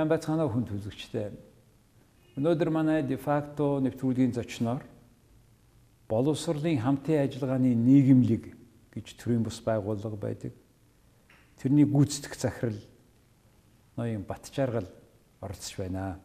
Сайн байцгаана хүн төлөвчтэй. Өнөөдөр манай дефакто нэвтрүүлгийн зочноор боловсролын хамтын ажиллагааны нийгэмлэг гэж төрийн бус байгууллага байдаг. Тэрний гүйцэтгэх захирал ноён Батчааргал оролцож байна.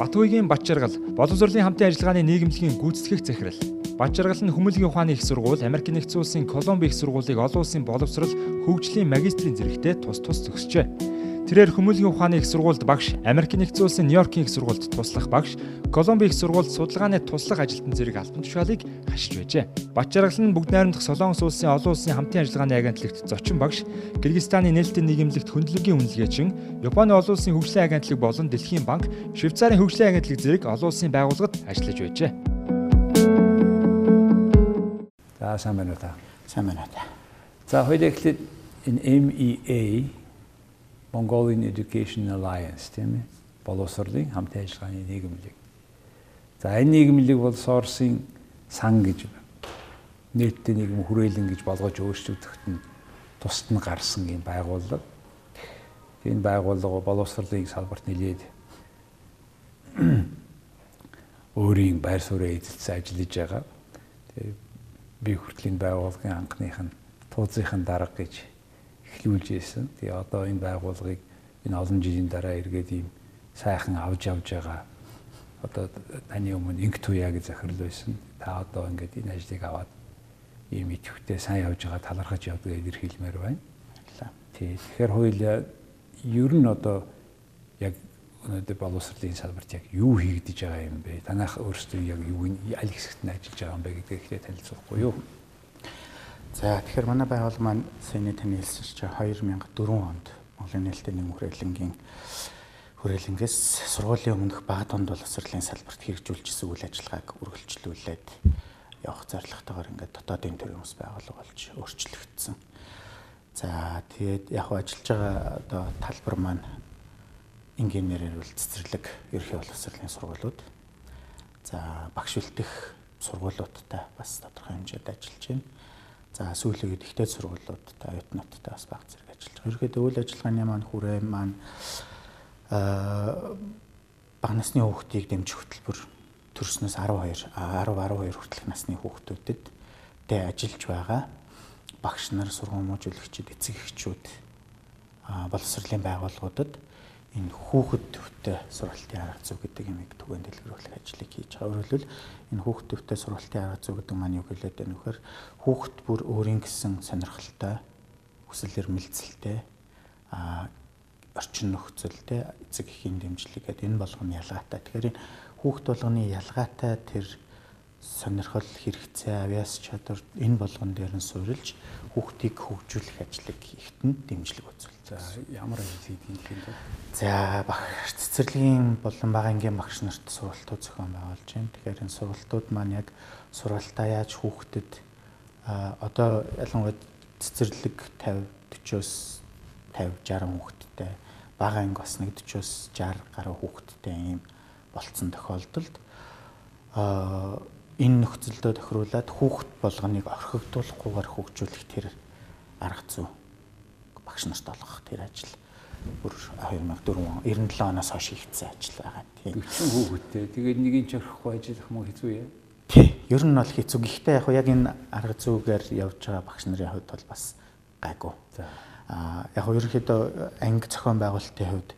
Батгүйгийн Батчаргал боловсролын хамтын ажиллагааны нийгэмлэгийн гүйцэтгэх захирал. Батчаргал нь Хүмүүлгийн ухааны их сургууль, Америк нэгдсэн улсын Колумби их сургуулийг олон улсын боловсрол хөгжлийн магистрийн зэрэгтээ тус тус зогсжээ. Тэрээр Хүмүүлгийн ухааны их сургуульд багш, Америк нэгдсэн улсын Нью-Йоркийн их сургуульд туслах багш, Колумби их сургуульд судалгааны туслах ажилтан зэрэг албан тушаалыг хашиж байжээ. Бачаргал нь бүгд найрамдах Солонгос улсын олон улсын хамтын ажиллагааны агентлагт зочин багш, Кыргызстаны нээлттэй нийгэмлэгт хөндлөнгийн үнэлгээчин, Японы олон улсын хөгжлийн агентлаг болон Дэлхийн банк, Швейцарын хөгжлийн агентлаг зэрэг олон улсын байгууллагад ажиллаж байжээ. За сайн байна уу та? Сайн байна уу та. За хоёул эхлээд энэ MEA Mongolian Education Alliance тийм ээ боловсролын хамтын ажиллагааны нийгэмлэг. За энэ нийгэмлэг бол Сорсын сан гэж нийтдээ нийгэм хүрээлэн гэж болгож өөрчлөгдөхөд нь тусад нь гарсан юм байгууллага. Энэ байгууллага боловсролын салбарт нэлээд өөрийн байр сууриа эзэлсэн ажиллаж байгаа. Би хүртлийн байгууллагын анхных нь тууцынхын дарга гэж эхлүүлж ирсэн. Тэгээ одоо энэ байгууллагыг энэ олон жилийн дараа эргээд ийм сайхан авж явж байгаа. Одоо таны өмнө инк туяа гэж захирал байсан. Та одоо ингээд энэ ажлыг аваад ийм идэвхтэй сайн явж байгаа талархаж явдаг гэдэр хэлмээр байна. Тий. Тэгэхээр хоёул ер нь одоо яг өнөөдөр боловсролын салбарт яг юу хийгдэж байгаа юм бэ? Танах өөрсдөө яг юу аль хэсэгт нь ажиллаж байгаа юм бэ гэдгийг ихлэ танилцуулахгүй юу? За тэгэхээр манай байгууллага маань саяны таны хэлсэн чинь 2004 онд Монголын нээлттэй нэм хүрээлэнгийн хүрээлэнгээс сургуулийн өмнөх бага тунд боловсролын салбарт хэрэгжүүлжсэн үйл ажиллагааг үргэлжлүүлээд явах зорилготойгоор ингээд дотоодын төрийн ус байгууллага болж өөрчлөгдсөн. За тэгээд яг ажиллаж байгаа одоо талбар маань инженерээр бол цэцэрлэг ерхий боловсролын сургуулиуд. За багш үлдэх сургуулиудтай бас тодорхой хэмжээнд ажиллаж байна За сүүлийн үед ихтэй сургуулиудтай, оюутнуудтай бас баг зэрэг ажиллаж байгаа. Ерөнхийдөө үйл ажиллагааны маань хүрээ маань аа бага насны хүүхдийг дэмжих хөтөлбөр төрснөөс 12 10 12 хүртэлх насны хүүхдүүдэд тэ ажиллаж байгаа багш нар, сургамжуулагчид, эцэг эхчүүд боловсролын байгууллагуудад энэ хүүхэд төвтэй сургалтын арга зүй гэдэг юмыг түгээн дэлгэрүүлэх ажлыг хийж байгаа. Өөрөөр хэлбэл энэ хүүхэд төвтэй сургалтын арга зүй гэдэг маань юу гэлээд байна вэхээр хүүхэд бүр өөрийн гэсэн сонирхолтой, хүсэл эрмэлзэлтэй а орчин нөхцөлтэй эцэг эхийн дэмжлэг гэдэг энэ болгоны ялгаатай. Тэгэхээр энэ хүүхэд болгоны ялгаатай тэр сонирхол хэрэгцээ, авяас чадвар энэ болгон дээр нь суурилж хүүхдийг хөгжүүлэх ажлыг ихтэн дэмжлэг үзүүл. За ямар ажил хийдэг юм бэ? За багш цэцэрлэгийн болон бага ангийн багш нарт сургалтууд зохион байгуулж байна. Тэгэхээр энэ сургалтууд маань яг сургалтаа яаж хүүхдэд одоо ялангуяа цэцэрлэг 50 40-оос 50 60 хүүхэдтэй бага анги бас нэг 40-оос 60 гаруй хүүхэдтэй ийм болцсон тохиолдолд а энэ нөхцөлдөө тохируулаад хүүхэд болгоныг орхигдуулахгүйгээр хөгжүүлэх тэр арга зүй багш нарт олгох тэр ажил бүр 2004 он 97 оноос хойш хийгдсэн ажил байгаа. Тийм. 40 хүүхэдтэй. Тэгээд нэгийг ч орхихгүй ажиллах мөн хэцүү яа. Тий. Ер нь бол хэцүү. Гэхдээ яг яг энэ арга зүйгээр явж байгаа багш нарын хувьд бол бас гайгүй. Аа яг ерөнхийдөө анги зохион байгуулалтын хувьд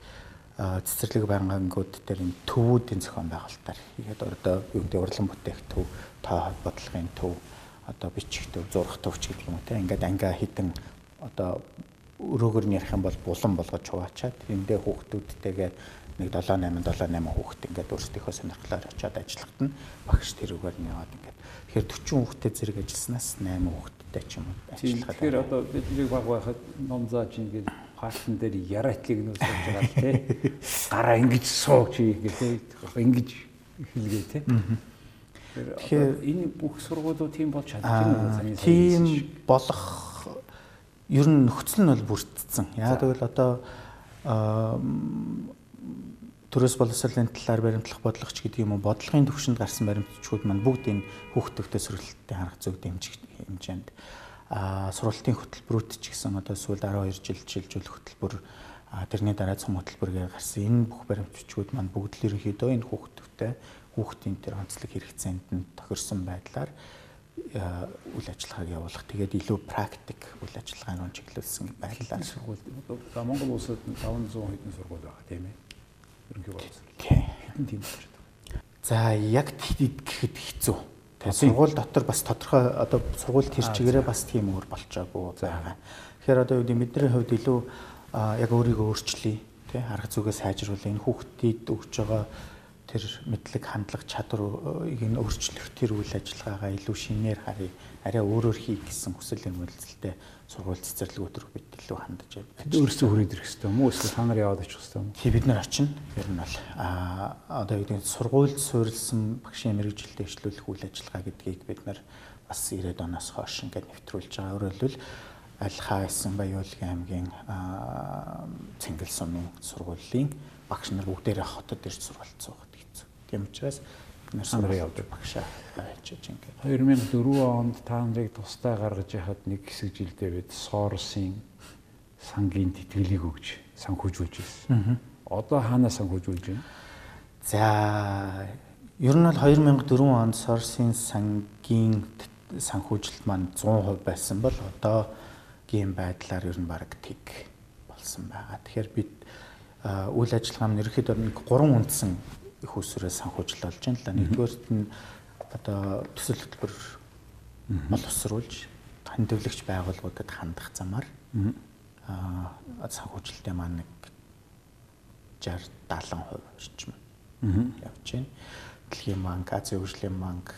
цэцэрлэг байнгангууд дээр энэ төвүүдийн зохион байгуулалтаар ихэд одоо юу гэдэг урлан бүтээх төв, тоо бодлогын төв, одоо бичих төв, зурх төвч гэдэг юм уу те. Ингээд ангиа хитэн одоо өрөөгөр нь ярих юм бол булан болгож хуваачаад эндээ хүүхдүүдтэйгээ нэг 7 8 7 8 хүүхэд ингээд өөрсдийнхөө сонирхлоор очиад ажиллахад нь багш тэрүүгээр нь яваад ингээд тэгэхээр 40 хүүхдэд зэрэг ажилласнаас 8 хүүхэдтэй ч юм уу ажиллахад тэгэхээр одоо бидний баг байхад ном зааж ингээд паалтан дээр яраатлыг нөөсөж байгаа л тий гараа ингэж суу чи тий ингэж хэлгээ тий Тэгэхээр энэ бүх сургуулиуд тийм болж чадчих юм уу? Тийм болох ер нь нөхцөл нь бол бүрдсэн. Яг тэгвэл одоо төрөөс боловсролын талаар баримтлах бодлогоч гэдэг юм уу бодлогын төвшөнд гарсан баримтчгууд маань бүгд энэ хүүхдөвтэй сургалтын харах зүг дэмжих хэмжээнд а сургалтын хөтөлбөрүүд ч гэсэн одоо сүүл 12 жил шилжүүлэх хөтөлбөр тэрний дараа цум хөтөлбөргээ гарсан энэ бүх баримтчгууд маань бүгд л ерөнхийдөө энэ хүүхдүүдтэй хүүхдийн тэр онцлог хэрэгцээнд нь тохирсон байдлаар үйл ажиллагааг явуулах. Тэгээд илүү практик үйл ажиллагааг нь чиглүүлсэн байдлаар сургууль. За Монгол улсад 500 хэдэн сургууль байгаа тийм ээ. Ерөнхий боловсрол. Тийм. Тийм байна. За яг тэгэхэд хэцүү. Тэгээд сургууль дотор бас тодорхой одоо сургууль тэр чигээрээ бас тийм өөр болчоогүй байгаа. Тэгэхээр одоо юу гэдэг бидний хувьд илүү яг өөрийгөө өөрчлөе тий арга зүгээ сайжруулах энэ хүүхдэд өгж байгаа тэр мэдлэг хандлага чадварыг нь өөрчлөх тэр үйл ажиллагаагаа илүү шинээр харъя. Арай өөрөөр хий гэсэн хүсэл эрмэлзэлтэй сургууль цэцэрлэг өдрөг бид илүү хандаж байна. Өөрсдөө хүрээд ирэх хэрэгтэй юм уу? Эсвэл та нар яваад очих хэрэгтэй юм уу? Тий бид нар очино. Ер нь бол аа одоо юу гэдэг сургуульд суурилсан багшийн мэрэгжилтэд эвшлүүлэх үйл ажиллагаа гэдгийг бид нар бас 90-ад оноос хойш ингээд нэвтрүүлж байгаа. Өөрөөр хэлбэл Альхаа эсэн Баяуулгын аймгийн Цэнгэл сумын сургуулийн багш нар бүгдээрээ хотод ирж сургалт суугаад Тийм учраас нар явдаг багшаа хайчиж ингээд 2004 онд та нарыг тусдаа гаргаж яхад нэг хэсэг жилдээ бид Соросын сангийн тэтгэлийг өгж санхүүжүүлж байсан. Одоо хаанаа санхүүжүүлж байна? За ер нь бол 2004 онд Соросын сангийн санхүүжилт маань 100% байсан бол одоо гийн байдлаар ер нь баг тэг болсон байгаа. Тэгэхээр бид үйл ажиллагаа нь ерөөхдөө нэг гурван үндсэн их усрээ санхүүжил болж байна л да. Нэгдүгээрт нь одоо төсөл хөтөлбөр боловсруулж хандивлагч байгууллагуудад хандах замаар аа санхүүжилтээ маань нэг 60 70% орчим явж байна. Дэлхийн банк, Азийн хөгжлийн банк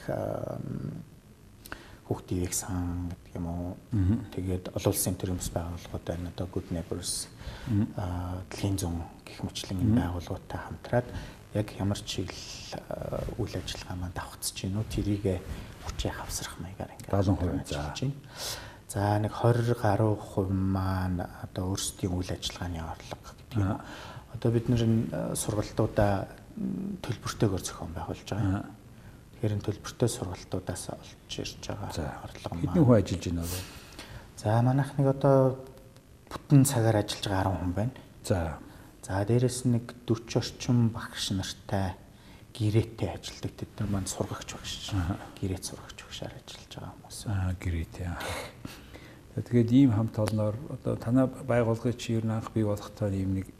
хүүхдийн их сан гэдэг юм уу. Тэгээд олон улсын төр юмс байгууллагууд байна. Одоо Good Neighbors аа дэлхийн зүүн гэх мэтлэн байгууллагуудтай хамтраад яг ямар чиглэл үйл ажиллагаа маань давхцж гинөө тэрийг хүчээ хавсрах маягаар ингээд 70% зааж байна. За нэг 20 гаруй хувь маань одоо өөрсдийн үйл ажиллагааны орлого гэдэг юм. Одоо бид нэр сургалтуудаа төлбөртэйгээр зохион байгуулж байгаа. Тэгэхээр энэ төлбөртэй сургалтуудаас олж ирж байгаа орлого маань. Хэдэн хүн ажиллаж байна вэ? За манайх нэг одоо бүтэн цагаар ажиллаж байгаа 10 хүн байна. За За дээрэс нэг 40 орчим багш нартай гэрээтэй ажилдаг тэд нар маань сургагч багш. Гэрээт сургагч багшаар ажиллаж байгаа хүмүүс. Аа гэрээтэй. Тэгээд ийм хамт олноор одоо танай байгууллагыг чи ер нь анх бий болохтой ийм нэг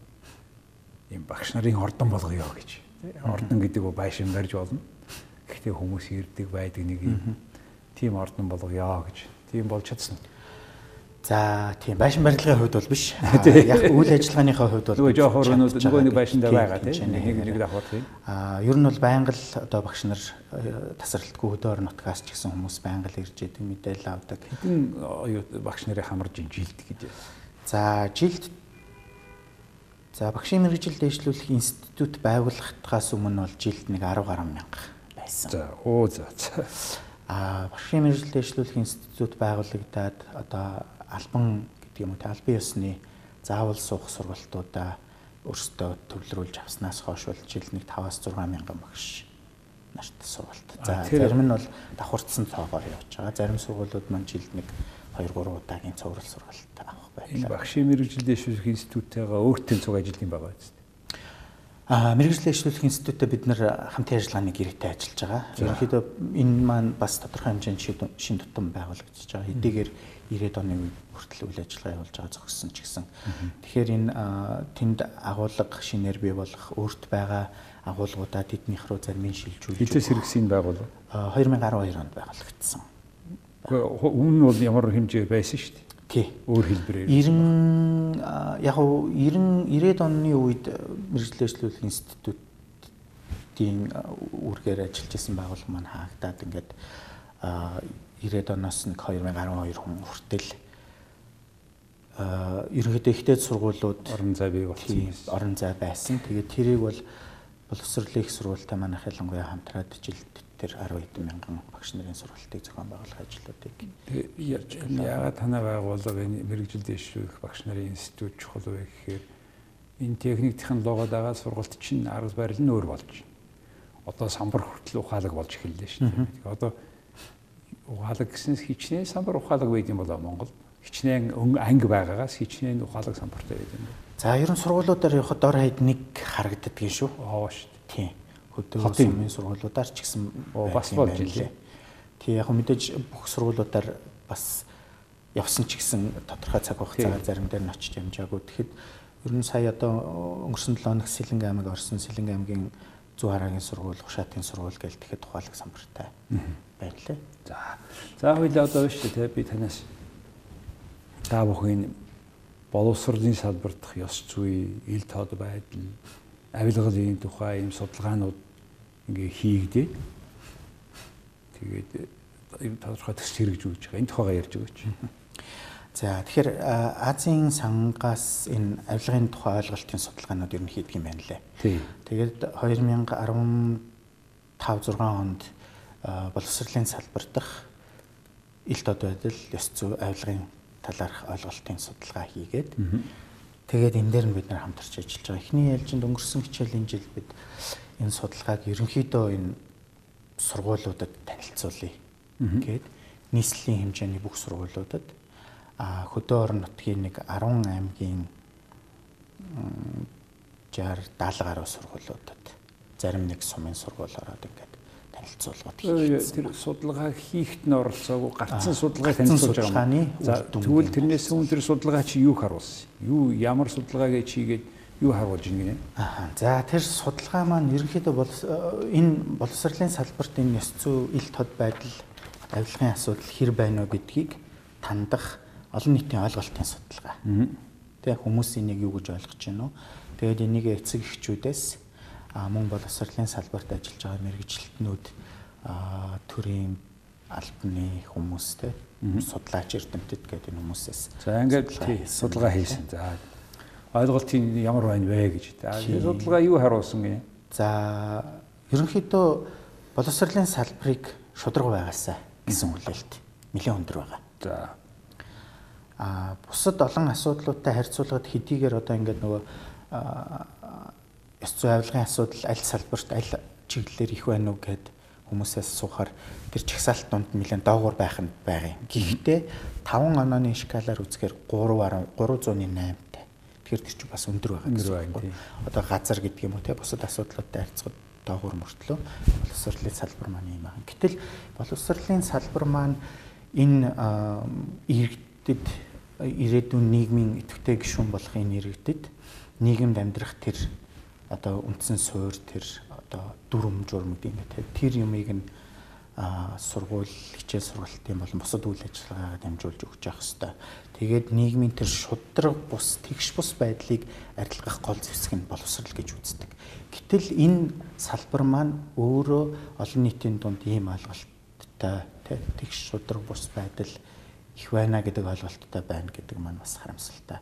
ийм багш нарын ордон болгоё гэж. Ордон гэдэг нь байшин барьж болно. Гэхдээ хүмүүс ирдэг байдаг нэг юм тийм ордон болгоё гэж. Тийм болж чадсан. За тийм байшин барилгын хувьд бол биш. Яг үйл ажиллагааныхаа хувьд бол нөгөө жоохор нөгөө нэг байшиндаа байгаа тийм нэг нэг давхар тийм. Аа ер нь бол байнга л одоо багш нар э, тасралтгүй хөдөө орон нутгаас ч гэсэн хүмүүс байнга л ирж идэг мэдээлэл авдаг. Хэдэн багш нарын хамарж жилд гэж. За жилд За багшийн мэрэгжил дэвшлүүлэх институт байгуулахтаас өмнө бол жилд нэг 10 гаруй мянга байсан. За оо за. А багшийн мэрэгжил дэвшлүүлэх институт байгуулагдаад одоо албан гэдэг юм уу те албан ёсны заавал суух сургалтуудаа өөрсдөө төвлөрүүлж авснаас хойш бол жил нэг 5-аас 6 мянган багш нарт сургалт. За зарим нь бол давхарцсан цоогоор явж байгаа. Зарим сургуулиуд маань жилд нэг 2 3 удаагийн цуврал сургалт авах байлаа. Энэ багшийн мэрэгжилдээ шүүх институтэйгээ өөртөө цуг юм байгаа биз дээ. Аа мэрэгжлийн эвшлүүлэх институттэй бид нар хамтын ажиллагааны гэрээтэй ажиллаж байгаа. Ерөнхийдөө энэ маань бас тодорхой хэмжээнд шин тутам байгуулагдчихж байгаа. Хэдийгээр 90-ад оны үед хүртэл үйл ажиллагаа явуулж байгаа зогссон ч гэсэн. Тэгэхээр энэ тэнд агуулга шинээр бий болох өөрт байгаа агуулгуудаа тэднийх рүү зарим нь шилжүүлж Хитээс хэрэгсийн байгуулга 2012 онд байгуулагдсан. Өмнө нь бол ямар хэмжээ байсан шүү дээ. Тий. Өөр хэлбэрээр. 90 яг уу 90 90-ад оны үед мэрэгжлээшлүүлэх институтийн үргээр ажиллаж исэн байгууллага маань хаагдаад ингээд 90-ад оноос нэг 2012 хүн хүртэл ерөнхийдөө ихтэй сургуулиуд орон зай бий болсон орон зай байсан. Тэгээд тэрийг бол боловсролын их сургуультай манайх ялангуяа хамтраад жилд тэр 10 хэдэн мянган багш нарын сургалтыг зохион байгуулах ажлуудыг яагаад танай байгууллага энэ мэрэгжил дэвшүүлэх багш нарын институт чухал вэ гэхээр энэ техник технологиод байгаа сургалт чинь арга барил нь өөр болж байна. Одоо самбар хүртэл ухаалаг болж эхэллээ шүү дээ. Одоо ухаалаг гэснээс хичнээн самбар ухаалаг байд юм болоо Монгол. Хичнээн анги байгаагаас хичнээн ухаалаг самбартай байдаг юм. За ер нь сургуулиудаар явахад дор хаяд нэг харагддаг юм шүү. Аа шүү дээ. Тийм. Хөдөө сумын сургуулиудаар ч гэсэн бас болж илээ. Тий яг мэдээж бүх сургуулиудаар бас явсан ч гэсэн тодорхой цаг хугацаагаар зарим дээр нь очиж ямжаагүй. Тэгэхэд ер нь сая одоо өнгөрсөн 7 хоног Сэлэнг аймаг орсон Сэлэнг аймгийн зүү хараагийн сургууль, Хушаатын сургууль гэл тэгэхэд тухайлаг самбартай байна лээ. За. За хоёул одоо шүү дээ би танаас та бүхэн боловсролын салбартах ёс зүй, ил тод байдал, авилгалын тухай ийм судалгаанууд ингээ хийгдээ. Тэгээд тодорхой төсөл хэрэгжүүлж байгаа. Энэ тухайгаа ярьж өгөөч. За тэгэхээр Азийн сангаас энэ авилгын тухай ойлголтын судалгаанууд ер нь хийдэг юм байна лээ. Тэгээд 2015 6 онд боловсролын салбар дах ил тод байдал ёс зүй авилгын талаарх ойлголтын судалгаа хийгээд тэгээд энэ дээр нь бид нар хамтарч ажиллаж байгаа. Эхний ээлжинд өнгөрсөн хичээлийн жил бид энэ судалгааг ерөнхийдөө энэ сургуулиудад танилцуулъя гээд нийслэлийн хэмжээний бүх сургуулиудад а хөдөө орон нутгийн нэг 10 аймгийн 60 70 гаруй сургуулиудад зарим нэг сумын сургууль ороод ингээд танилцуулгад хийсэн. Тэр судалгаа хийхэд нь оролцоогүй гарцсан судалгааг танилцуулж байгаа юм. Тэгвэл тэрнээс өмнө тэр судалгаа чи юу харуулсан? Юу ямар судалгааг хийгээд юу харуулж ийн гинэ? Аа. За тэр судалгаа маань ерөнхийдөө бол энэ боловсролын салбарт энэ ёс зүй ил тод байдал авилгын асуудал хэр байна вэ гэдгийг тандах олон нийтийн ойлголтын судалгаа. Тэг хүмүүс энийг юу гэж ойлгож байна вэ? Тэгээд энийг эцэг эхчүүдээс мөн боловсролын салбарт ажиллаж байгаа мэрэгчлэтнүүд төрийн албаны хүмүүстэй судлаач эрдэмтэд гэдэг энэ хүмүүсээс за ингээд судалгаа хийсэн. За ойлголтын ямар байна вэ гэж. За судалгаа юу харуулсан гинэ? За ерөнхийдөө боловсролын салбарыг шудраг байгаасаа гэсэн хүлээлт нэлээд өндөр байгаа. За а бусад олон асуудлуудтай харьцуулахад хэдийгээр одоо ингээд нөгөө ёс зүй авилгын асуудал аль салбарт аль чиглэлээр их байна уу гэд хүмүүсээс суухаар тэр чагсаалт донд нэлээд доогуур байх нь байгаа юм. Гэхдээ 5 онооны шкалаар үзэхээр 3 308 тай. Тэгэхээр тэр чинь бас өндөр байгаа гэсэн үг. Одоо газар гэдэг юм уу те бусад асуудлуудтай харьцахад доогуур мөртлөө боловсролын салбар маань юм аа. Гэтэл боловсролын салбар маань энэ иргэдэд ирээдүйн нийгмийн идэвхтэй гишүүн болох энэ иргэдэд нийгэмд амьдрах тэр одоо үндсэн суур тэр одоо дүрм журм гэдэг юм те тэр юмыг нь сургууль хичээл сургалтын болон бусад үйл ажиллагаагаа дамжуулж өгч явах хэвээр. Тэгээд нийгмийн тэр шудраг бус тэгш бус байдлыг арилгах гол зэвсэг нь боловсрал гэж үздэг. Гэтэл энэ салбар маань өөрөө олон нийтийн дунд ийм ойлголттой тэгш шудраг бус байдал их байна гэдэг ойлголттой байна гэдэг маань бас харамсалтай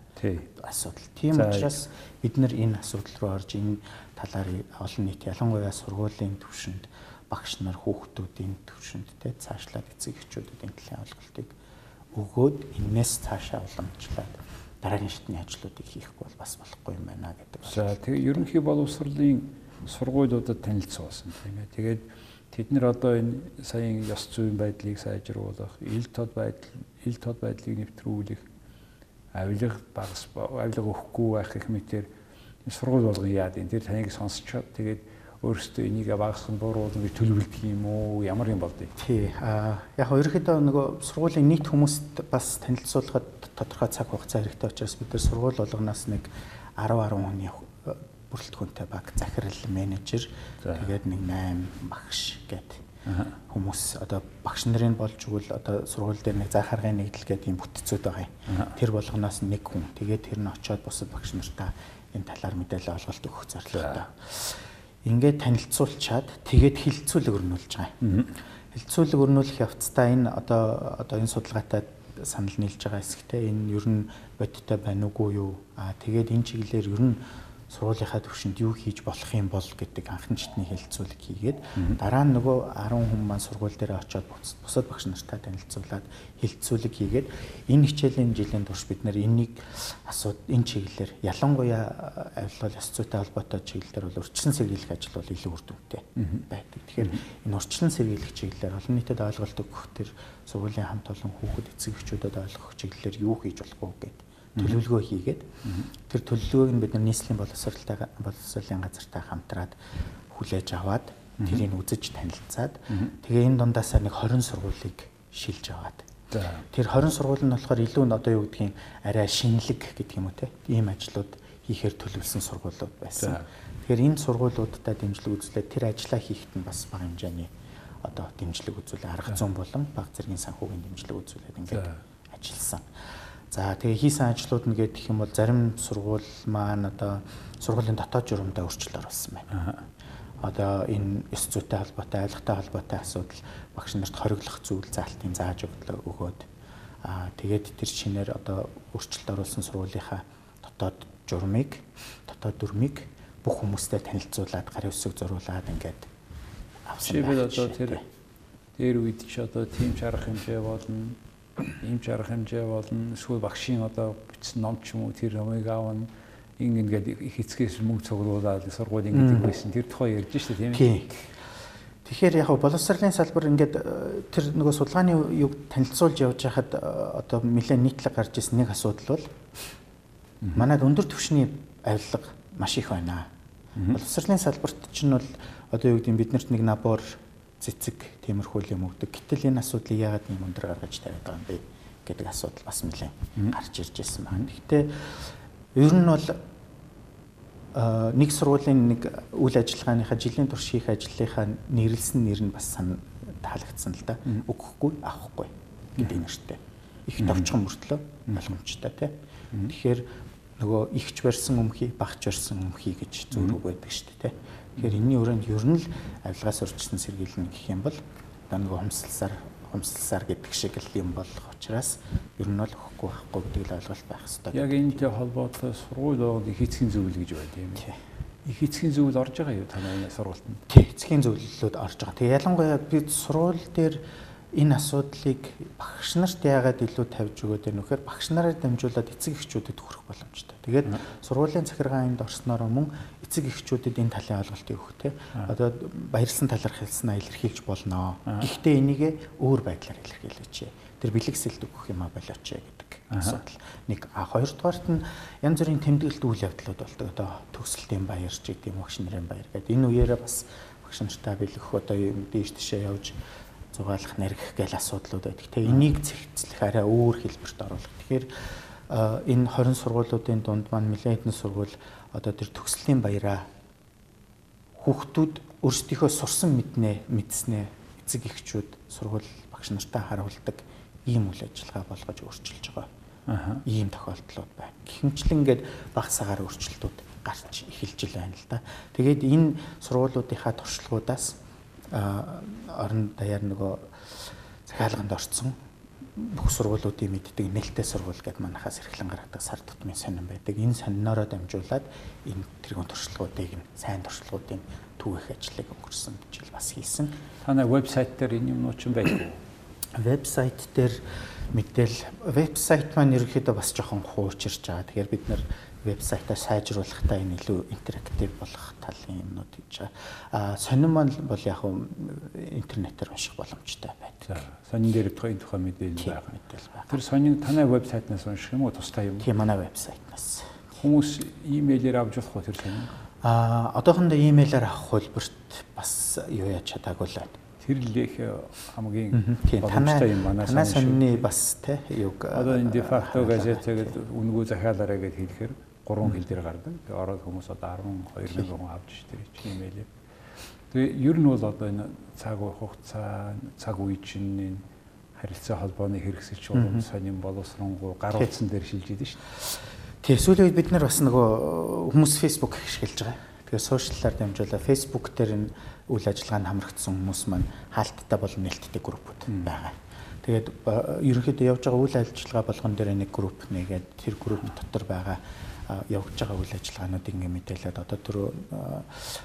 асуудал. Тийм учраас бид нар энэ асуудал руу орж энэ талаар олон нийт ялангуяа сургуулийн төвшөнд багш нар хүүхдүүдийн төвшөнд те цаашлаад эцэг эхчүүдэд энэ талын ойлголтыг өгөөд энээс цаашаа уламжлаад дараагийн шатны ажлуудыг хийх бол бас болохгүй юм байна гэдэг. За тэгээ ерөнхий боловсролын сургуулиудад танилцуулсан тийм ээ. Тэгээд Тэд нэр одоо энэ саяын ёс зүйн байдлыг сайжруулах, ил тод байдал, ил тод байдлыг нэвтрүүлэх, авилга багас авилга өгөхгүй байх гэх мэтэр сургууль болгон яад энэ тэр таныг сонсчоод тэгээд өөрөөсөө энийг багасгах бууруулна гэж төлөвлөдөг юм уу? Ямар юм болдё? Тий. А яг ерөөхдөө нөгөө сургуулийн нийт хүмүүст бас танилцуулахад тодорхой цаг хугацаа хэрэгтэй учраас бид нар сургууль болгоноос нэг 10 10 оны бүрэлдэхүүнтэй баг захирал менежер тэгээд нэг 8 багш гэдэг хүмүүс одоо багш нарын болж өгвөл одоо сургууль дээр нэг заа харгын нэгдэл гэдэг юм бүтцүүд байгаа юм. Тэр болгоноос нэг хүн. Тэгээд тэр нь очиод бусад багш нартаа энэ талаар мэдээлэл олголт өгөх зорилготой. Ингээд танилцуулчаад тэгээд хилцүүлэг өрнүүлж байгаа. Хилцүүлэг өрнүүлэх явцдаа энэ одоо одоо энэ судалгаатай санал нийлж байгаа хэсэгтээ энэ ер нь бодиттой байна уугүй юу? Аа тэгээд энэ чиглэлээр ер нь сургуулийнхаа төвшөнд юу хийж болох юм бол гэдэг анхны житний хэлэлцүүлэг хийгээд дараа нь нөгөө 10 хүн маань сургууль дээр очиод бусад багш нартай танилцуулаад хэлэлцүүлэг хийгээд энэ хичээлийн жилийн турш бид нэр энийг асууд энэ чиглэлээр ялангуяа авилгал ёс зүйтэй холбоотой чиглэлээр бол урьдчилан сэргийлэх ажил бол илүү үр дүнтэй байдаг. Тэгэхээр энэ урьдчилан сэргийлэх чиглэлээр олон нийтэд ойлголт өгөх төр сургуулийн хамт олон хүүхэд эцэг эхчүүдэд ойлгох чиглэлээр юу хийж болох вэ гэдэг төлөвлөгөө хийгээд тэр төлөвлөгөөг нь бид нар нийслэлийн боловсралтай боловсролын газартай хамтраад хүлээж аваад тэрийг үзэж танилцаад тэгээ энэ дундаасаа нэг 20 сургуулийг шилж аваад тэр 20 сургууль нь болохоор илүү одоо юу гэдгийг арай шинэлэг гэдэг юм уу те? Ийм ажлууд хийхээр төлөвлөсөн сургуулиуд байсан. Тэгэхээр энэ сургуулиудтай дэмжлэг үзүүлээд тэр ажлаа хийхэд нь бас бага хэмжээний одоо дэмжлэг үзүүлээ. Арга зүйн болон баг зэргийн санхүүгийн дэмжлэг үзүүлээд ингээд ажилласан. За тэгээ хийсэн ажлууд нь гэх юм бол зарим сургууль маань одоо сургуулийн дотоод журамдаа өөрчлөлт оруулсан байна. Одоо энэ ёс зүйтэй холбоотой, айлгатай холбоотой асуудал багш нарт хориглох зүйл заалтын зааж өгөөд аа тэгээд тэр шинээр одоо өөрчлөлт оруулсан сургуулийнхаа дотоод журмыг, дотоод дүрмийг бүх хүмүүстэй танилцуулаад гарын үсэг зурулаад ингээд авсан. Жишээлбэл одоо тэр дээр үед ч одоо тийм шарах хэмжээ болно ийм жарах хэмжээ болно эсвэл багшийн одоо бичсэн ном ч юм уу тэр номыг аавна ингээд их эцгээс мөнгө цуглуулад сургууль ингээд байсан. Тэр тухай ярьж штэ тийм ээ. Тэгэхээр яг боловсролын салбар ингээд э, тэр нөгөө судалгааны юг танилцуулж явж байхад э, одоо нэлээд нийтлэг гарч ирсэн нэг асуудал бол манайд өндөр түвшний авилга маш их байна. Боловсролын салбарт чинь бол одоо юу гэдэг биднэрт нэг набор цэцэг тиймэрхүү юм өгдөг. Гэтэл энэ асуудлыг яагаад ийм өндөр гаргаж тавиад байгаа юм бэ гэдэг асуудал бас нэлээд гарч ирж байсан байна. Гэхдээ ер нь бол нэг сургуулийн нэг үйл ажиллагааныхаа жилийн турш хийх ажлынхаа нэрлсэн нэр нь бас сан таалагдсан л да. Өгөхгүй, авахгүй гэдэг нэртэй. Их товчхон мөртлөө боломжтой тий. Тэгэхээр нөгөө ихч барьсан өмхий, багч барьсан өмхий гэж зөрүүг байдаг шүү дээ тий Тэгэхээр энэний өрөөнд ер нь л авилгаас урьдчилан сэргийлнэ гэх юм бол одоо нэг хомсолсаар хомсолсаар гэдэг шиг л юм болох учраас ер нь бол өгөхгүй байхгүй гэдэг л ойлголт байх хэрэгтэй. Яг энэтэй холбоотой сургууль байгууллагын их эцгийн зөвлөл гэж байна тийм ээ. Их эцгийн зөвлөл орж байгаа юу танай сургуультанд? Тий, эцгийн зөвлөлүүд орж байгаа. Тэгээ ялангуяа бид сургууль дээр энэ асуудлыг багш нарт яагаад илүү тавьж өгөөд байна вэхээр багш нараар дамжуулаад эцэг эхчүүдэд хүрэх боломжтой. Тэгээд сургуулийн захиргаанд орсноор мөн эцэг эхчүүдэд энэ талын ойлголтыг өгөх те. Одоо баярлсан талархалснаа илэрхийлж болно. Гэхдээ энийг өөр байдлаар илэрхийлээч. Тэр бэлэгсэлд өгөх юм а болооч гэдэг асуудал. Нэг а хоёрдугаарт нь янз бүрийн тэмдэглэлт үйл явдлууд болдог. Одоо төгсөлтийн баяр ч гэдэг юм багш нарын баяр гэдэг. Энэ үеэрээ бас багш нартай бэлгэх одоо дээш тишээ явж зугаалах, наргих гээл асуудлууд байдаг. Тэгээ энийг зэгцлэх арай өөр хэлбэрт оруулах. Тэгэхээр энэ 20 сургуулиудын дунд маань нэлээд хэдэн сургууль одоо тэр төгслийн баяраа хүүхдүүд өөрсдийнхөө сурсан мэднэ, мэдснэ эцэг эхчүүд сургууль багш нартай харуулдаг ийм үйл ажиллагаа болгож өөрчилж байгаа. Аа. Ийм тохиолдлууд байна. Гэхмэчлэн ингээд баг сагаар өөрчлөлтүүд гарч эхэлж байна л да. Тэгээд энэ сургуулиудынхаа туршлагуудаас орон даяар нөгөө захиалганд орцсон бүх сургуулиудын мэддэг нээлттэй сургууль гэдээ манахаас эрхлэн гаргадаг сар тутмын сонин байдаг. Энэ сониноороо дамжуулаад энэ тэргуун туршлагуудыг нь сайн туршлагуудын түгээх ажлыг өнгөрсөн жил бас хийсэн. Танай вебсайт дээр энэ юмнууд ч байдаг? Вебсайт дээр мэдээл вебсайт маань ерөөхдөө бас жоохон хуучирч байгаа. Тэгэхээр бид нар вебсайтаа сайжруулахдаа энэ илүү интерактив болох талын юмнууд гэж байгаа. А сонин маань бол яг интернетээр унших боломжтой байдаг. Сонин дээр тухайн тухай мэдээлэл байгаа. Мэдээлэл байна. Тэр сонин танай вебсайтнаас унших юм уу тустай юм? Тийм манай вебсайтнаас. Хүмүүс имэйлээр авч болох уу тэр сонин? А одоохондоо имэйлээр авах хөлбөрт бас юу яаж чадаагүй л байна тэр лэх э, хамгийн боломжтой юм манаас сонины бас те юг одоо энэ дефакто газет гэдэг үнгүү захиалаарэ гэж хэлэхэр 3 хил дээр гардаг. Тэгээ ороод хүмүүс одоо 12000 хүн авч ш тэр чинь имэйл. Тэгээ ер нь бол одоо энэ цаг хугацаа цаг үе чинь энэ харилцаа холбооны хэрэгсэлч урам сонин боловсронгуй гар утсан дээр шилжиж идэв шүү дээ. Тэг эсвэл бид нар бас нөгөө хүмүүс Facebook ашиглаж байгаа. Тэгээ сошиаллаар дамжуулаад Facebook дээр энэ үйл ажиллагаанд хамрагдсан хүмүүс маань хаалттай болон нэлттэй группууд байгаа. Тэгээд э, ерөнхийдөө явж байгаа үйл ажиллагаа болгон дээр нэг групп нэгээд тэр групп дотор байгаа явагдаж байгаа үйл ажиллагаануудыг ингээ мэдээлээд одоо түр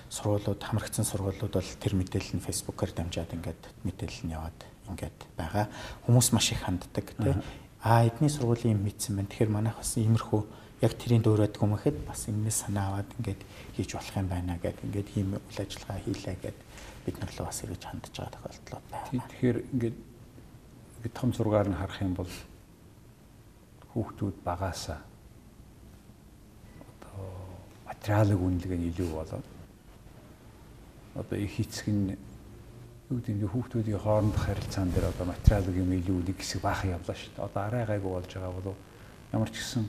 сургуулиуд хамрагдсан сургуулиуд бол тэр мэдээлэл нь фэйсбүүкээр дамжаад ингээд мэдээлэл нь яваад ингээд байгаа. Хүмүүс маш их ханддаг тий. А эдний сургуулийн юм мэдсэн байна. Тэгэхээр манайх бас иймэрхүү яг тэрийн дөөрөөд гүмэхэд бас энэс санаа аваад ингээд хийж болох юм байна гэд ингээд ийм үйл ажиллагаа хийлээ гэд бид нар л бас ирж хандж байгаа тохиолдол байна. Тэгэхээр ингээд том зургаар нь харах юм бол хүүхдүүд багаасаа материалыг үнэлгээ нь илүү болоод одоо их эцэг нь юу гэдэг нь хүүхдүүдийн хоорондох харилцаан дээр одоо материалыг юм илүү нэг хэсэг баахан явлаа шүү дээ. Одоо арай гайгүй болж байгаа болов ямар ч гэсэн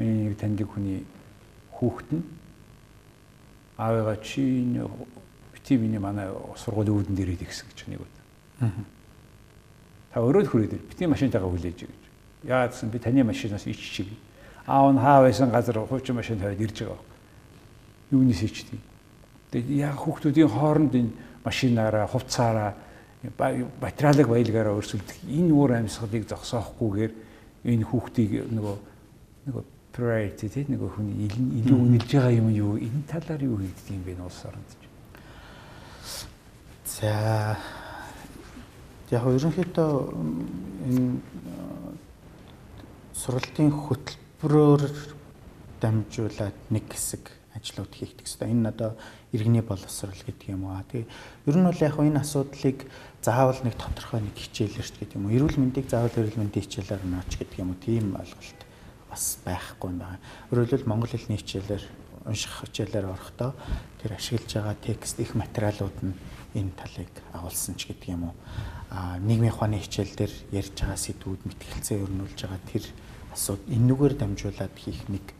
миний нэг таньдаг хүний хүүхэд нь аавыгаа чи бити миний манай сургуулийн үүдэн дээр идэх гэсэн гэж нэг үү. Та өөрөө хүрээд бити машинтайгаа хүлээж гэж. Яагаад гэсэн би таны машинаас иччих. Аав нь хаа байсан газар хуучин машин тавиад ирж байгаа. Юунаас ичдэг. Тэгээд яг хүүхдүүдийн хооронд энэ машинаараа, хувцаараа материалыг баялгаараа өрсөлдөх энэ уур амьсгалыг зогсоохгүйгээр энэ хүүхдийг нөгөө нөгөө priority тийм нөгөө хүний илүү үнэлж байгаа юм юу энэ талаар юу хийдэг юм бэ улс оронд ч. За яг ерөнхийдөө энэ сургалтын хөтөлбөрөөр дамжуулаад нэг хэсэг ажлууд хийгдэх хэрэгтэй. Энэ одоо иргэний боловсрал гэдэг юм аа. Тэгээ ер нь бол яг энэ асуудлыг заавал нэг тодорхой нэг хичээлэрч гэдэг юм уу. Эрүүл мэндийг заавал эрүүл мэндийн хичээлээр наач гэдэг юм уу. Тийм ойлголт бас байхгүй юм байна. Өөрөөр хэлбэл монгол хэлний хичээлээр унших хичээлээр орохдоо тэр ашиглаж байгаа текст их материалууд нь энэ талыг агуулсан ч гэдэг юм уу. А нийгмийн ухааны хичээл дээр ярьж байгаа сэдвүүд мэтгэлцээ өрнүүлж байгаа тэр асууд энэгээр дамжуулаад хийх нэг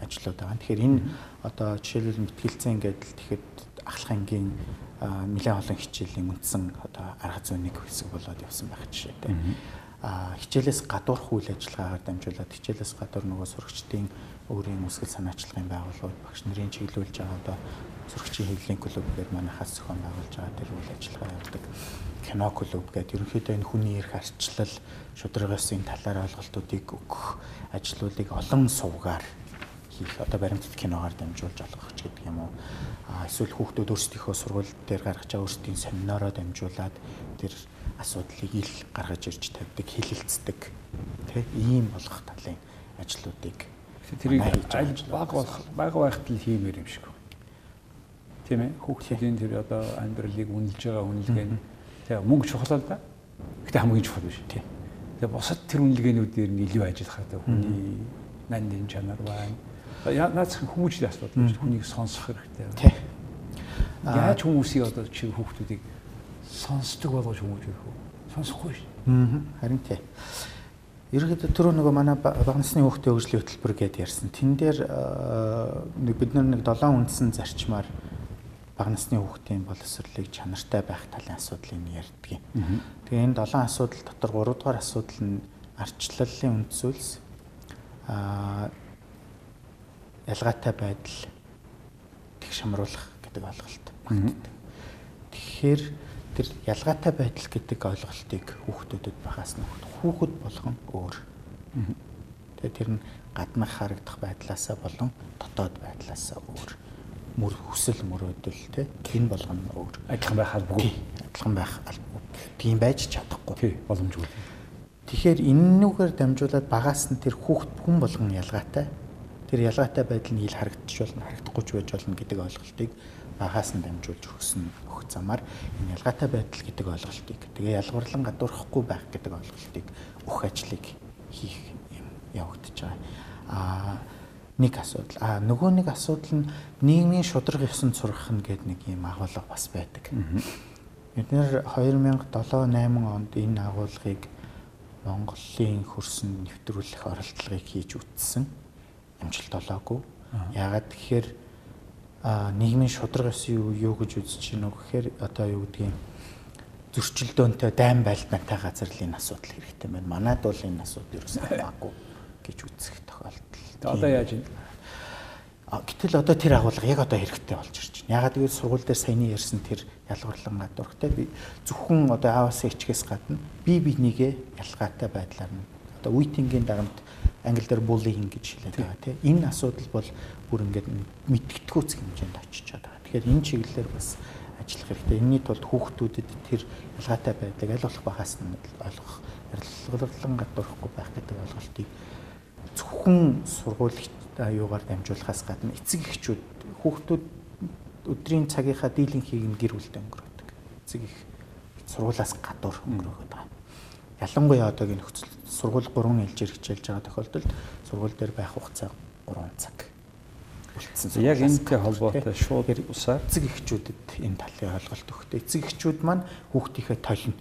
ажлууд байгаа. Тэгэхээр энэ одоо жишээлбэл мэтгэлцээ ингээд тэгэхэд ахлах ангийн нэлээд олон хичээлийн үндсэн одоо арга зүйн нэг хэсэг болоод явсан байх жишээтэй. А хичээлээс гадуурх үйл ажиллагаагаар дамжуулаад хичээлээс гадуур нөгөө сурагчдын өөрийн үсгэл санаачлагын байгууллагууд багш нарын чиглүүлж байгаа одоо сурагчийн хэвлэлийн клуб гэдэг манайхаас зохион байгуулж байгаа тэр үйл ажиллагаа явуулдаг кино клуб гэдэг ерөнхийдөө энэ хүний эрх арчлал шударгасын талаар ойлголтуудыг өгөх ажлуудыг олон сувгаар хийх одоо баримтат киногоор дамжуулж олгох ч гэдэг юм уу. А эсвэл хүүхдүүд өөрсдийнхөө сургууль дээр гаргаж байгаа өөрсдийн семинароо дамжуулаад тэр асуудлыг ил гаргаж ирж тавьдаг, хилэлцдэг тий ийм болгох талын ажлуудыг тэрийг аль баг болох баг байхад л хиймээр юм шиг. Тийм ээ хүүхдийн тэр одоо амьдралыг үнэлж байгаа үнэлгээ нь тий мөнгө чухал л да. Гэтэ хамгийн чухал биш тий. Тэгээ бусад тэр үнэлгээнүүдээр нь илүү ажиллахад хүний нандин чанар байна. Наац хүмүүжлийн асуудал шүү дээ. Хүнийг сонсох хэрэгтэй. Тий. Яаж хүмүүсийг одоо чи хүүхдүүдийг сонсдог болгож хүмүүжих вэ? Сонсохгүй шүү. Аа. Харин тий. Ерөнхийдөө түрүү нөгөө манай бага насны хүүхдийн хөгжлийн хөтөлбөр гэдээ ярьсан. Тэн дээр бид нар нэг 7 үндсэн зарчмаар бага насны хүүхдийн боловсролыг чанартай байх талын асуудлыг ярьдаг юм. Тэгээ энэ 7 асуудал дотор 3 дугаар асуудал нь арчлалын үнд зүйлс аа ялгаатай байдал тэгшамруулах гэдэг ойлголт багтдаг. Тэгэхээр тэр ялгаатай байдал гэдэг ойлголтыг хүүхдүүдэд багаас нь хүүхэд болгон өөр. Тэгээ тэр нь гаднах харагдах байдлаасаа болон дотоод байдлаасаа өөр. Мөр хүсэл мөрөөдөл тий энэ болгоно өөр. Адилхан байх албагүй. Адилхан байх албагүй. Тийм байж чадахгүй. Тий боломжгүй. Тэгэхээр энэнүүгээр дамжуулаад багаас нь тэр хүүхд хүн болгон ялгаатай. Тэр ялгаатай байдал нь ил харагдчих болно, харагдахгүй ч байж болно гэдэг ойлголтыг багаас нь дамжуулж өгсөн өгөх замаар энэ ялгаатай байдал гэдэг ойлголтыг тэгээ ялгуурлан гадуурхахгүй байх гэдэг ойлголтыг өгөх ажлыг хийх юм явагдаж байгаа. Аа нэг асуудал. Аа нөгөө нэг асуудал нь нийгмийн шудраг ёсонд сургах нь гэдэг нэг юм агуулга бас байдаг. Бид нэр 2007 8 онд энэ агуулгыг Монголын хөрсөн нэвтрүүлэх оролдлогыг хийж үтсэн. Амжилт олоогүй. Яагаад тэгэхээр нийгмийн шудраг ёсын юу юу гэж үзэж байна вэ гэхээр одоо юу гэдгийг зөрчилдөөнтэй дайм байлдаантай газарлын асуудал хэрэгтэй байна. Манайд бол энэ асуудал ерөөсөө хамаагүй гэж үзэх тохиолдол. Одоо яаж юм? Гэтэл одоо тэр агуулга яг одоо хэрэгтэй болж ирж байна. Ягаад гэвэл сургууль дээр саяны ярьсан тэр ялгуурлан гадуурхтай би зөвхөн одоо ааваас ичгээс гадна би бинийгээ ялгаатай байдлаар нь одоо үеийнгийн дагамд англи дээр bullying гэж хэлээд байгаа тийм. Энэ асуудал бол бүр ингээд мэдгэдэггүйц хэмжээнд очиж байгаа. Тэгэхээр энэ чиглэлээр бас ажиллах хэрэгтэй. Энийний тулд хүүхдүүдэд тэр ялгаатай байдлыг аль болох багаас нь ойлгох, ярилцлаган гадуурхгүй байх гэдэг ойлголтыг зөвхөн сургуулийн аюугаар дамжуулахаас гадна эцэг эхчүүд хүүхдүүд өдрийн цагийнхаа дийлэнхийг нь гэр бүлдээ өнгөрөөдөг. Эцэг их сургуулаас гадуур өнгөрөөхөд байгаа. Ялангуяа одоогийн нөхцөл сургууль 3 жилээр хичээлж байгаа тохиолдолд сургууль дээр байх хугацаа 3 цаг үлдсэн. Яг энэтэй холбоотой шууд усаар эцэг эхчүүдэд энэ талын ойлголт өгөхтэй. Эцэг эхчүүд маань хүүхдийнхээ толино.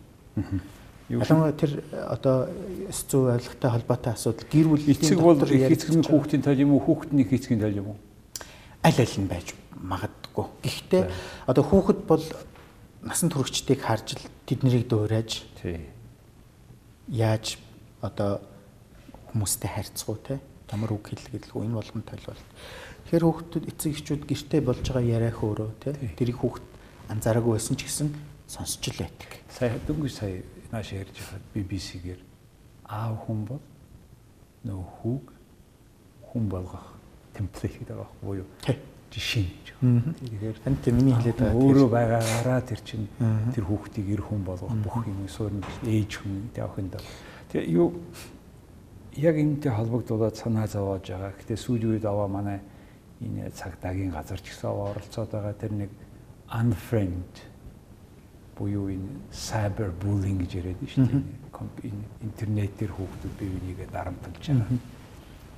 Ялангуяа тэр одоо зүй ойлгохтой холбоотой асуудал гэр бүлийн эцэг бол их эцэг нь хүүхдийн тол юм уу хүүхдний их эцгийн тол юм уу? Аль аль нь байж магадгүй. Гэхдээ одоо хүүхэд бол насан туршидтыг харж тэднийг дуурайж яаж одоо хүмүүстэй харьцах уу те ямар үг хэлгэлгүй энэ болгон толгойлт. Тэгэхээр хүүхдүүд эцэг эхчүүд гэртээ болж байгаа яриа хөөрөө те тэрийг хүүхд анзаараагүй байсан ч гэсэн сонсч л байдаг. Сая дөнгөж сая нааш ярьж байхад BBC-гээр аав хүн бол нөө хүүг хүн болгох темплейт гэдэг байгаа буюу жишээ. Тэгэхээр танд миний хэлээд байгаа өөрөө байгаагаараа тэр чинь тэр хүүхдийг эр хүн болгох бүх юм суурь ээж хүн явахын даа. Тэгээ юу яг энэтэй холбогдуулаад санаа зовоож байгаа. Гэтэ сүүлийн үед аваа манай энэ цагтаагийн газар ч гэсэн оролцоод байгаа тэр нэг unfriend буюу энэ cyber bullying гэж яриад нь шүү дээ. Интернетээр хүүхдүүд бие бинийгээ дарамтлаж байгаа.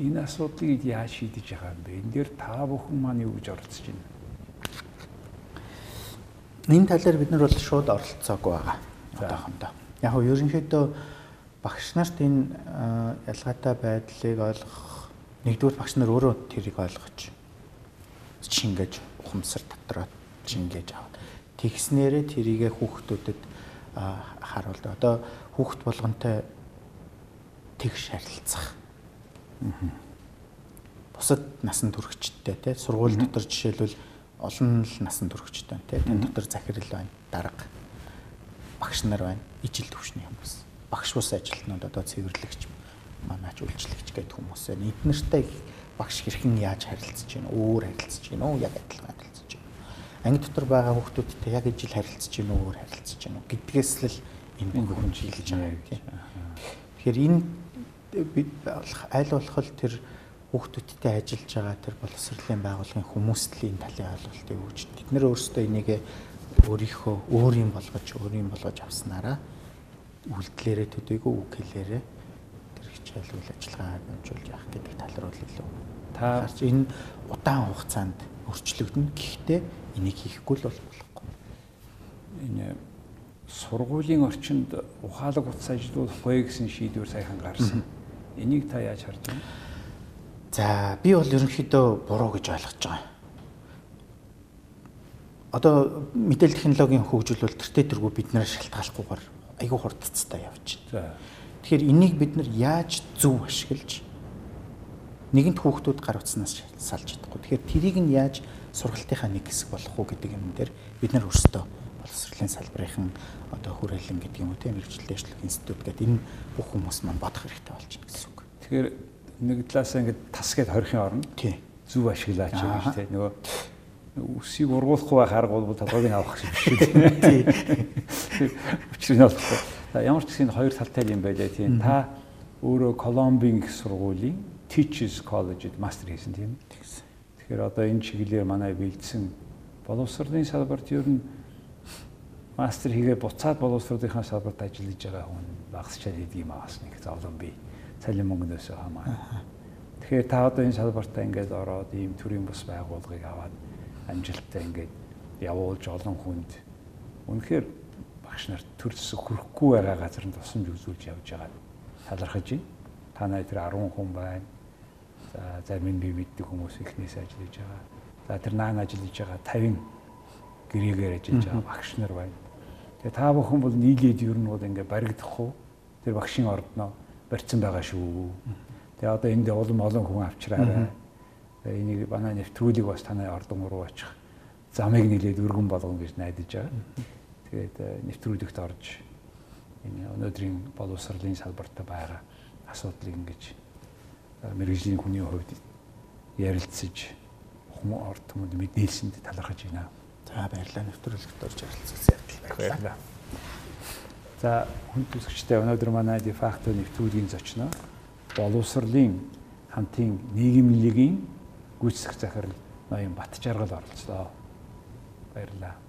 Энэ асуудлыг яаж шийдэж байгаа юм бэ? Энэ дээр та бүхэн маань юу гэж оролцож байна? Энэ талаар бид нар бол шууд оролцоогүй байгаа. Одоохондоо. Яг нь ерөнхийдөө багш нарт энэ ялгаатай байдлыг ойлгох нэгдүгээр багш нар өөрөө тэрийг ойлгож шингээж ухамсар дотроо шингээж аваад тэгснээрээ тэрийгэ хүүхдүүдэд харуулдаг. Одоо хүүхд болгонтой тэгш харилцах. Бусад насан туршидтэй тий сургууль дотор жишээлбэл олон л насан туршидтэй тий тань дотор захирал байна, дарга. Багш нар байна, ижил төвшний хүмүүс багш бус ажилтнууд одоо цэвэрлэгч манаач үйлчлэгч гэдэг хүмүүс байна. Эднэртэй багш хэрхэн яаж харилцаж байна? Өөр харилцаж байна уу? Яг адилхан харилцаж байна. Анги дотор байгаа хүүхдүүдтэй яг ижил харилцаж байна уу? Өөр харилцаж байна уу? гэдгээс л энэ бүхэн шилжиж байгаа юм. Тэгэхээр энэ бид аль болох тэр хүүхдүүдтэй ажиллаж байгаа тэр боловсролын байгууллагын хүмүүст л энэ талын ойлголтыг өгч тэд нэр өөрсдөө энийг өөрийнхөө өөр юм болгож өөр юм болгож авснараа үйлдэлээрээ төдийгүй үг хэлээрээ тэр хичээл үйл ажиллагаа хэмжүүлж явах гэдэг тал руу л илүү. Та гарч энэ удаан хугацаанд өрчлөгдөн гэхдээ энийг хийхгүй л болохгүй. Энэ сургуулийн орчинд ухаалаг утас ажиллуулахгүй гэсэн шийдвэр сайхан гарсан. Энийг та яаж харж байна? За би бол ерөнхийдөө буруу гэж ойлгож байгаа. Одоо мэдээлэл технологийн хөгжил бол тэртээ тэргүй биднээр шалтгааллахгүйгээр айгүй хурдцтай явж байна. Тэгэхээр энийг бид нар яаж зөв ашиглаж нэгэнт хүүхдүүд гар утснаас салж чадахгүй. Тэгэхээр тэрийг нь яаж сургалтынхаа нэг хэсэг болох уу гэдэг юм дээр бид нар өөрсдөө боловсролын салбарын одоо хүрээлэн гэдэг юм уу тийм мэрэгчлэл дэвшлэх институт гэдэг энэ бүх хүмүүс маань бодох хэрэгтэй болж байна гэсэн үг. Тэгэхээр нэг талаасаа ингээд тас гэд хорихын оронд зөв ашиглаач гэж тийм нөгөө үсийг ургуулахгүй байх арга бол толгойг нь авах шиг биш үү тийм. Учир нь болохгүй. Ямар ч гэсэн хоёр талтай юм байлаа тийм. Та өөрөө Колумбийн их сургуулийн Teachers College-д мастер хийсэн тийм. Тэгэхээр одоо энэ чиглэлээр манай бэлдсэн боловсролын салбарт ер нь мастер хийгээ буцаад боловсролынхаа салбарт ажиллаж байгаа хүн багасчаад идэг юм аас нэг зовлон бий. Цалин мөнгнөөс хамаа. Тэгэхээр та одоо энэ салбартаа ингээд ороод ийм төрлийн бус байгууллагыг аваад амжилттай ингээд явуулж олон хүнд үнэхээр багш нарт төр зэсэг хүрэхгүй байгаа газар нь тусамж үзүүлж явж байгаа талархаж байна. Та нар тэр 10 хүн байна. За зарим нь би мэддэг хүмүүс ихнээс ажиллаж байгаа. За тэр наан ажиллаж байгаа 50 гэрээгээр ажиллаж байгаа багш нар байна. Тэгээ та бүхэн бол нийлээд ер нь бол ингээд баригдах уу? Тэр багшийн ордноо барьсан байгаа шүү. Тэгээ одоо энд улам олон хүн авчраарай энийг манай нэвтрүүлгийг бас танай ордон руу очих замыг нэлээд өргөн болгоно гэж найдаж байгаа. Тэгээд э, нэвтрүүлэгт орж энэ өнөөдрийн боловсролын салбарт байгаа асуудлыг ингэж мэрэгжлийн хүний хувьд ярилцаж хүмүүс орд хүмүүд мэдээлсэнд талархаж байна. За баярлалаа нэвтрүүлэгт орж ярилцсан баярлалаа. За хүн төсөгчтэй өнөөдөр манай дефакто нэвтрүүлгийн зочноо боловсролын хамтын нийгэмлэгийн гүйцэтгэх захирал ноён Батжаргал оролцлоо. Баярлалаа.